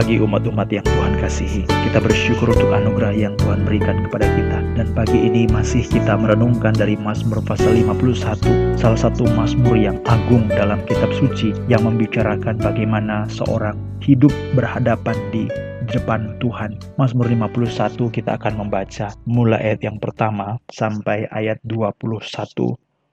pagi umat-umat yang Tuhan kasihi. Kita bersyukur untuk anugerah yang Tuhan berikan kepada kita. Dan pagi ini masih kita merenungkan dari Mazmur pasal 51, salah satu Mazmur yang agung dalam kitab suci yang membicarakan bagaimana seorang hidup berhadapan di depan Tuhan. Mazmur 51 kita akan membaca mulai ayat yang pertama sampai ayat 21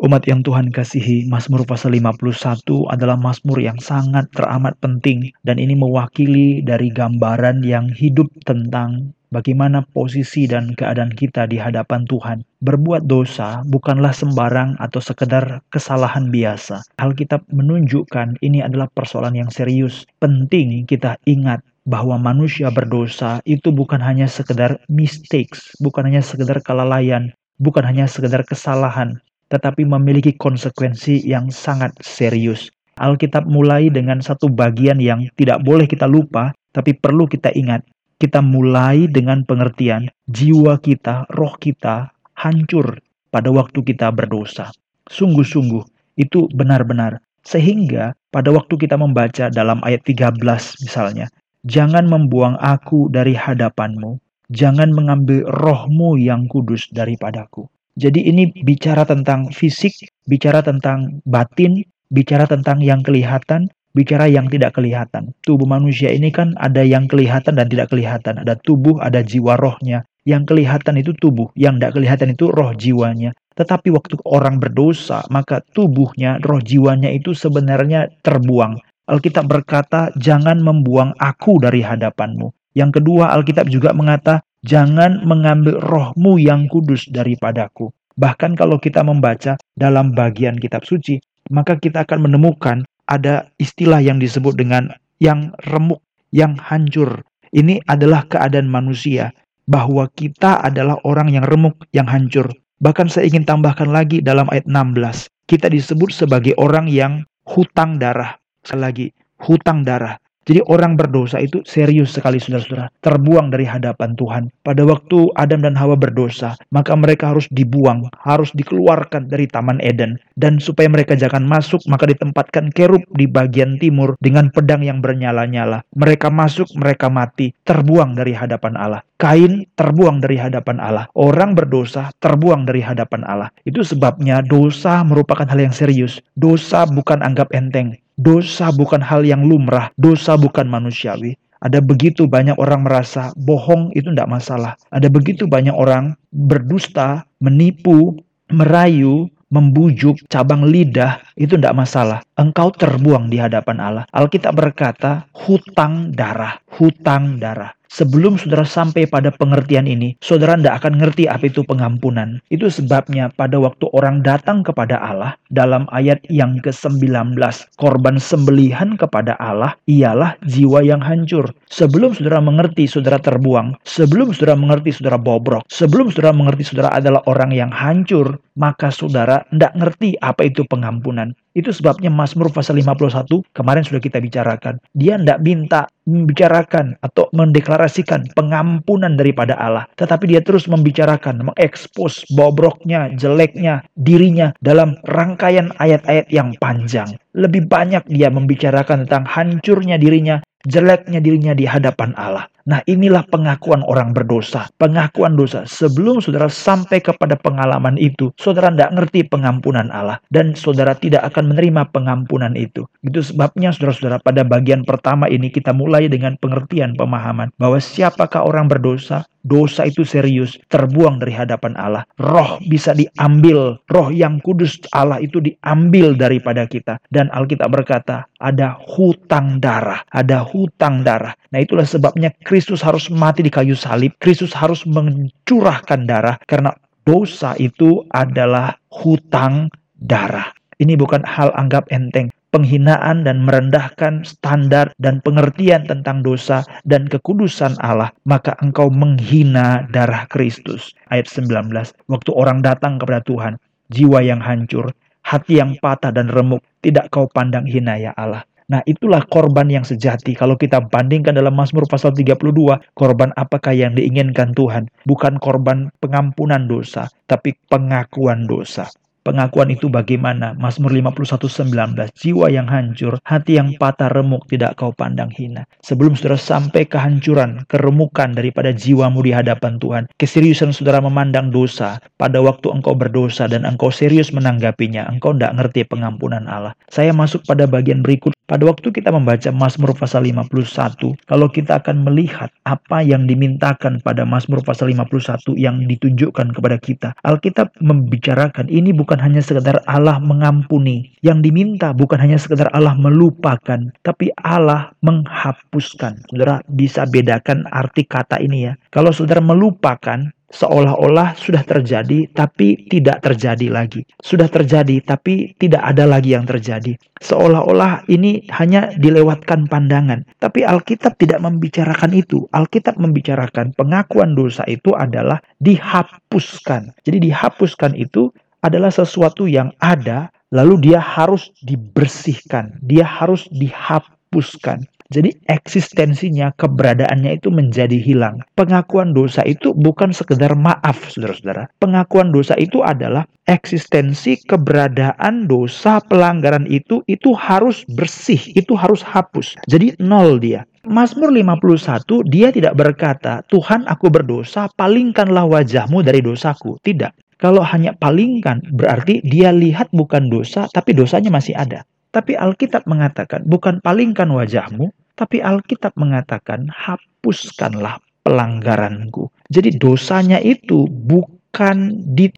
Umat yang Tuhan kasihi, Mazmur pasal 51 adalah Mazmur yang sangat teramat penting dan ini mewakili dari gambaran yang hidup tentang bagaimana posisi dan keadaan kita di hadapan Tuhan. Berbuat dosa bukanlah sembarang atau sekedar kesalahan biasa. Alkitab menunjukkan ini adalah persoalan yang serius. Penting kita ingat bahwa manusia berdosa itu bukan hanya sekedar mistakes, bukan hanya sekedar kelalaian, bukan hanya sekedar kesalahan, tetapi memiliki konsekuensi yang sangat serius. Alkitab mulai dengan satu bagian yang tidak boleh kita lupa, tapi perlu kita ingat. Kita mulai dengan pengertian jiwa kita, roh kita hancur pada waktu kita berdosa. Sungguh-sungguh itu benar-benar. Sehingga pada waktu kita membaca dalam ayat 13 misalnya, jangan membuang aku dari hadapanmu, jangan mengambil rohmu yang kudus daripadaku. Jadi ini bicara tentang fisik, bicara tentang batin, bicara tentang yang kelihatan, bicara yang tidak kelihatan. Tubuh manusia ini kan ada yang kelihatan dan tidak kelihatan. Ada tubuh, ada jiwa rohnya. Yang kelihatan itu tubuh, yang tidak kelihatan itu roh jiwanya. Tetapi waktu orang berdosa, maka tubuhnya, roh jiwanya itu sebenarnya terbuang. Alkitab berkata, jangan membuang aku dari hadapanmu. Yang kedua, Alkitab juga mengata, Jangan mengambil rohmu yang kudus daripadaku. Bahkan kalau kita membaca dalam bagian kitab suci, maka kita akan menemukan ada istilah yang disebut dengan yang remuk, yang hancur. Ini adalah keadaan manusia, bahwa kita adalah orang yang remuk, yang hancur. Bahkan saya ingin tambahkan lagi dalam ayat 16, kita disebut sebagai orang yang hutang darah. Sekali lagi, hutang darah. Jadi orang berdosa itu serius sekali saudara-saudara. Terbuang dari hadapan Tuhan. Pada waktu Adam dan Hawa berdosa, maka mereka harus dibuang, harus dikeluarkan dari Taman Eden. Dan supaya mereka jangan masuk, maka ditempatkan kerub di bagian timur dengan pedang yang bernyala-nyala. Mereka masuk, mereka mati, terbuang dari hadapan Allah. Kain terbuang dari hadapan Allah. Orang berdosa terbuang dari hadapan Allah. Itu sebabnya dosa merupakan hal yang serius. Dosa bukan anggap enteng. Dosa bukan hal yang lumrah, dosa bukan manusiawi. Ada begitu banyak orang merasa bohong itu tidak masalah. Ada begitu banyak orang berdusta, menipu, merayu, membujuk, cabang lidah, itu tidak masalah. Engkau terbuang di hadapan Allah. Alkitab berkata, hutang darah, hutang darah. Sebelum saudara sampai pada pengertian ini, saudara tidak akan ngerti apa itu pengampunan. Itu sebabnya pada waktu orang datang kepada Allah, dalam ayat yang ke-19, korban sembelihan kepada Allah ialah jiwa yang hancur. Sebelum saudara mengerti saudara terbuang, sebelum saudara mengerti saudara bobrok, sebelum saudara mengerti saudara adalah orang yang hancur, maka saudara tidak ngerti apa itu pengampunan. Itu sebabnya Mazmur pasal 51 kemarin sudah kita bicarakan. Dia tidak minta membicarakan atau mendeklarasikan pengampunan daripada Allah. Tetapi dia terus membicarakan, mengekspos bobroknya, jeleknya, dirinya dalam rangkaian ayat-ayat yang panjang. Lebih banyak dia membicarakan tentang hancurnya dirinya, jeleknya dirinya di hadapan Allah. Nah inilah pengakuan orang berdosa. Pengakuan dosa. Sebelum saudara sampai kepada pengalaman itu, saudara tidak ngerti pengampunan Allah. Dan saudara tidak akan menerima pengampunan itu. Itu sebabnya saudara-saudara pada bagian pertama ini kita mulai dengan pengertian pemahaman. Bahwa siapakah orang berdosa? Dosa itu serius, terbuang dari hadapan Allah. Roh bisa diambil, roh yang kudus Allah itu diambil daripada kita. Dan Alkitab berkata, ada hutang darah, ada hutang darah. Nah itulah sebabnya Kristus harus mati di kayu salib. Kristus harus mencurahkan darah karena dosa itu adalah hutang darah. Ini bukan hal anggap enteng penghinaan dan merendahkan standar dan pengertian tentang dosa dan kekudusan Allah, maka engkau menghina darah Kristus. Ayat 19. Waktu orang datang kepada Tuhan, jiwa yang hancur, hati yang patah dan remuk, tidak kau pandang hina ya Allah. Nah itulah korban yang sejati. Kalau kita bandingkan dalam Mazmur pasal 32, korban apakah yang diinginkan Tuhan? Bukan korban pengampunan dosa, tapi pengakuan dosa. Pengakuan itu bagaimana? Mazmur 51:19. Jiwa yang hancur, hati yang patah remuk tidak kau pandang hina. Sebelum saudara sampai kehancuran, keremukan daripada jiwamu di hadapan Tuhan, keseriusan saudara memandang dosa pada waktu engkau berdosa dan engkau serius menanggapinya, engkau tidak ngerti pengampunan Allah. Saya masuk pada bagian berikut. Pada waktu kita membaca Mazmur pasal 51, kalau kita akan melihat apa yang dimintakan pada Mazmur pasal 51 yang ditunjukkan kepada kita, Alkitab membicarakan ini bukan bukan hanya sekedar Allah mengampuni. Yang diminta bukan hanya sekedar Allah melupakan, tapi Allah menghapuskan. Saudara bisa bedakan arti kata ini ya. Kalau saudara melupakan, seolah-olah sudah terjadi tapi tidak terjadi lagi. Sudah terjadi tapi tidak ada lagi yang terjadi. Seolah-olah ini hanya dilewatkan pandangan. Tapi Alkitab tidak membicarakan itu. Alkitab membicarakan pengakuan dosa itu adalah dihapuskan. Jadi dihapuskan itu adalah sesuatu yang ada, lalu dia harus dibersihkan, dia harus dihapuskan. Jadi eksistensinya, keberadaannya itu menjadi hilang. Pengakuan dosa itu bukan sekedar maaf, saudara-saudara. Pengakuan dosa itu adalah eksistensi, keberadaan dosa, pelanggaran itu, itu harus bersih, itu harus hapus. Jadi nol dia. Mazmur 51, dia tidak berkata, Tuhan aku berdosa, palingkanlah wajahmu dari dosaku. Tidak. Kalau hanya palingkan, berarti dia lihat bukan dosa, tapi dosanya masih ada. Tapi Alkitab mengatakan, bukan palingkan wajahmu, tapi Alkitab mengatakan, hapuskanlah pelanggaranku. Jadi dosanya itu bukan di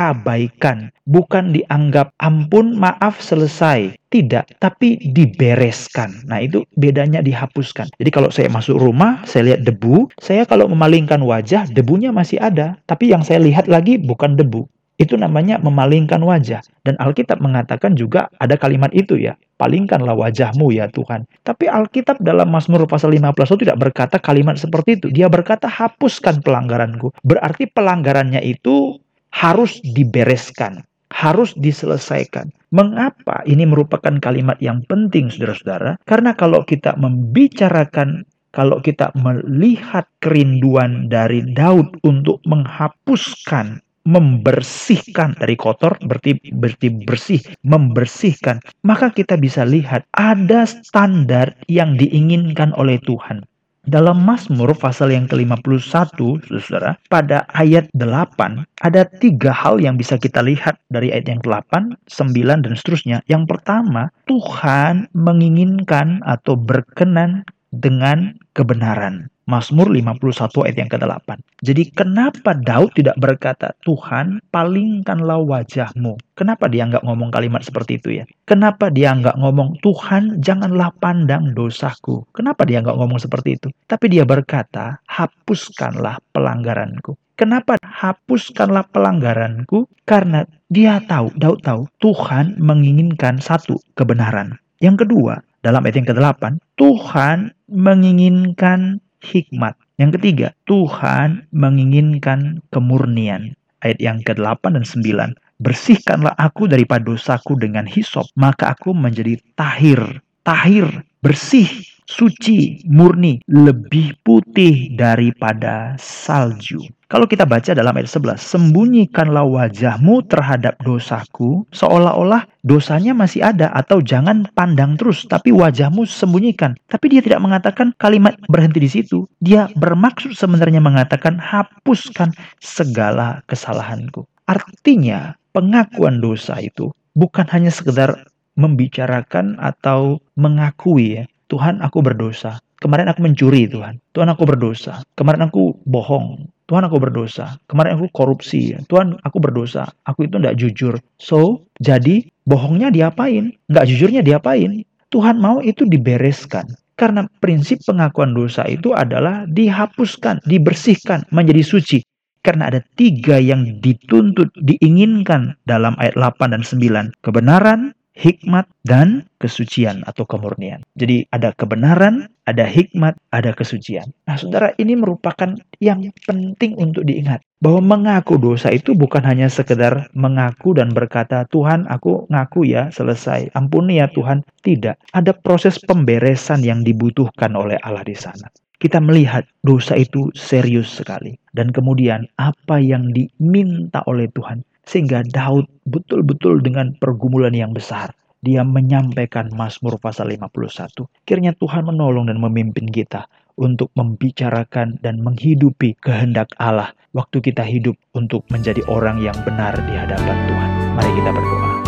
diabaikan, bukan dianggap ampun, maaf, selesai. Tidak, tapi dibereskan. Nah, itu bedanya dihapuskan. Jadi kalau saya masuk rumah, saya lihat debu, saya kalau memalingkan wajah, debunya masih ada, tapi yang saya lihat lagi bukan debu. Itu namanya memalingkan wajah. Dan Alkitab mengatakan juga ada kalimat itu ya. Palingkanlah wajahmu ya Tuhan. Tapi Alkitab dalam Mazmur pasal 15 itu tidak berkata kalimat seperti itu. Dia berkata hapuskan pelanggaranku. Berarti pelanggarannya itu harus dibereskan, harus diselesaikan. Mengapa ini merupakan kalimat yang penting, saudara-saudara? Karena kalau kita membicarakan, kalau kita melihat kerinduan dari Daud untuk menghapuskan membersihkan dari kotor berarti berarti bersih membersihkan maka kita bisa lihat ada standar yang diinginkan oleh Tuhan dalam Mazmur pasal yang ke-51, saudara, pada ayat 8, ada tiga hal yang bisa kita lihat dari ayat yang ke-8, 9, dan seterusnya. Yang pertama, Tuhan menginginkan atau berkenan dengan kebenaran. Mazmur 51 ayat yang ke-8. Jadi kenapa Daud tidak berkata, Tuhan palingkanlah wajahmu. Kenapa dia nggak ngomong kalimat seperti itu ya? Kenapa dia nggak ngomong, Tuhan janganlah pandang dosaku. Kenapa dia nggak ngomong seperti itu? Tapi dia berkata, hapuskanlah pelanggaranku. Kenapa hapuskanlah pelanggaranku? Karena dia tahu, Daud tahu, Tuhan menginginkan satu kebenaran. Yang kedua, dalam ayat yang ke-8, Tuhan menginginkan hikmat. Yang ketiga, Tuhan menginginkan kemurnian. Ayat yang ke-8 dan 9. Bersihkanlah aku daripada dosaku dengan hisop, maka aku menjadi tahir. Tahir, bersih, suci, murni, lebih putih daripada salju. Kalau kita baca dalam ayat 11, sembunyikanlah wajahmu terhadap dosaku, seolah-olah dosanya masih ada atau jangan pandang terus, tapi wajahmu sembunyikan. Tapi dia tidak mengatakan kalimat berhenti di situ. Dia bermaksud sebenarnya mengatakan hapuskan segala kesalahanku. Artinya, pengakuan dosa itu bukan hanya sekedar membicarakan atau mengakui ya. Tuhan aku berdosa. Kemarin aku mencuri Tuhan. Tuhan aku berdosa. Kemarin aku bohong. Tuhan aku berdosa. Kemarin aku korupsi. Tuhan aku berdosa. Aku itu tidak jujur. So, jadi bohongnya diapain? Nggak jujurnya diapain? Tuhan mau itu dibereskan. Karena prinsip pengakuan dosa itu adalah dihapuskan, dibersihkan, menjadi suci. Karena ada tiga yang dituntut, diinginkan dalam ayat 8 dan 9. Kebenaran, hikmat dan kesucian atau kemurnian. Jadi ada kebenaran, ada hikmat, ada kesucian. Nah, Saudara, ini merupakan yang penting untuk diingat bahwa mengaku dosa itu bukan hanya sekedar mengaku dan berkata, "Tuhan, aku ngaku ya, selesai. Ampuni ya Tuhan." Tidak, ada proses pemberesan yang dibutuhkan oleh Allah di sana kita melihat dosa itu serius sekali. Dan kemudian apa yang diminta oleh Tuhan Sehingga Daud betul-betul dengan pergumulan yang besar. Dia menyampaikan Mazmur pasal 51. Kiranya Tuhan menolong dan memimpin kita untuk membicarakan dan menghidupi kehendak Allah waktu kita hidup untuk menjadi orang yang benar di hadapan Tuhan. Mari kita berdoa.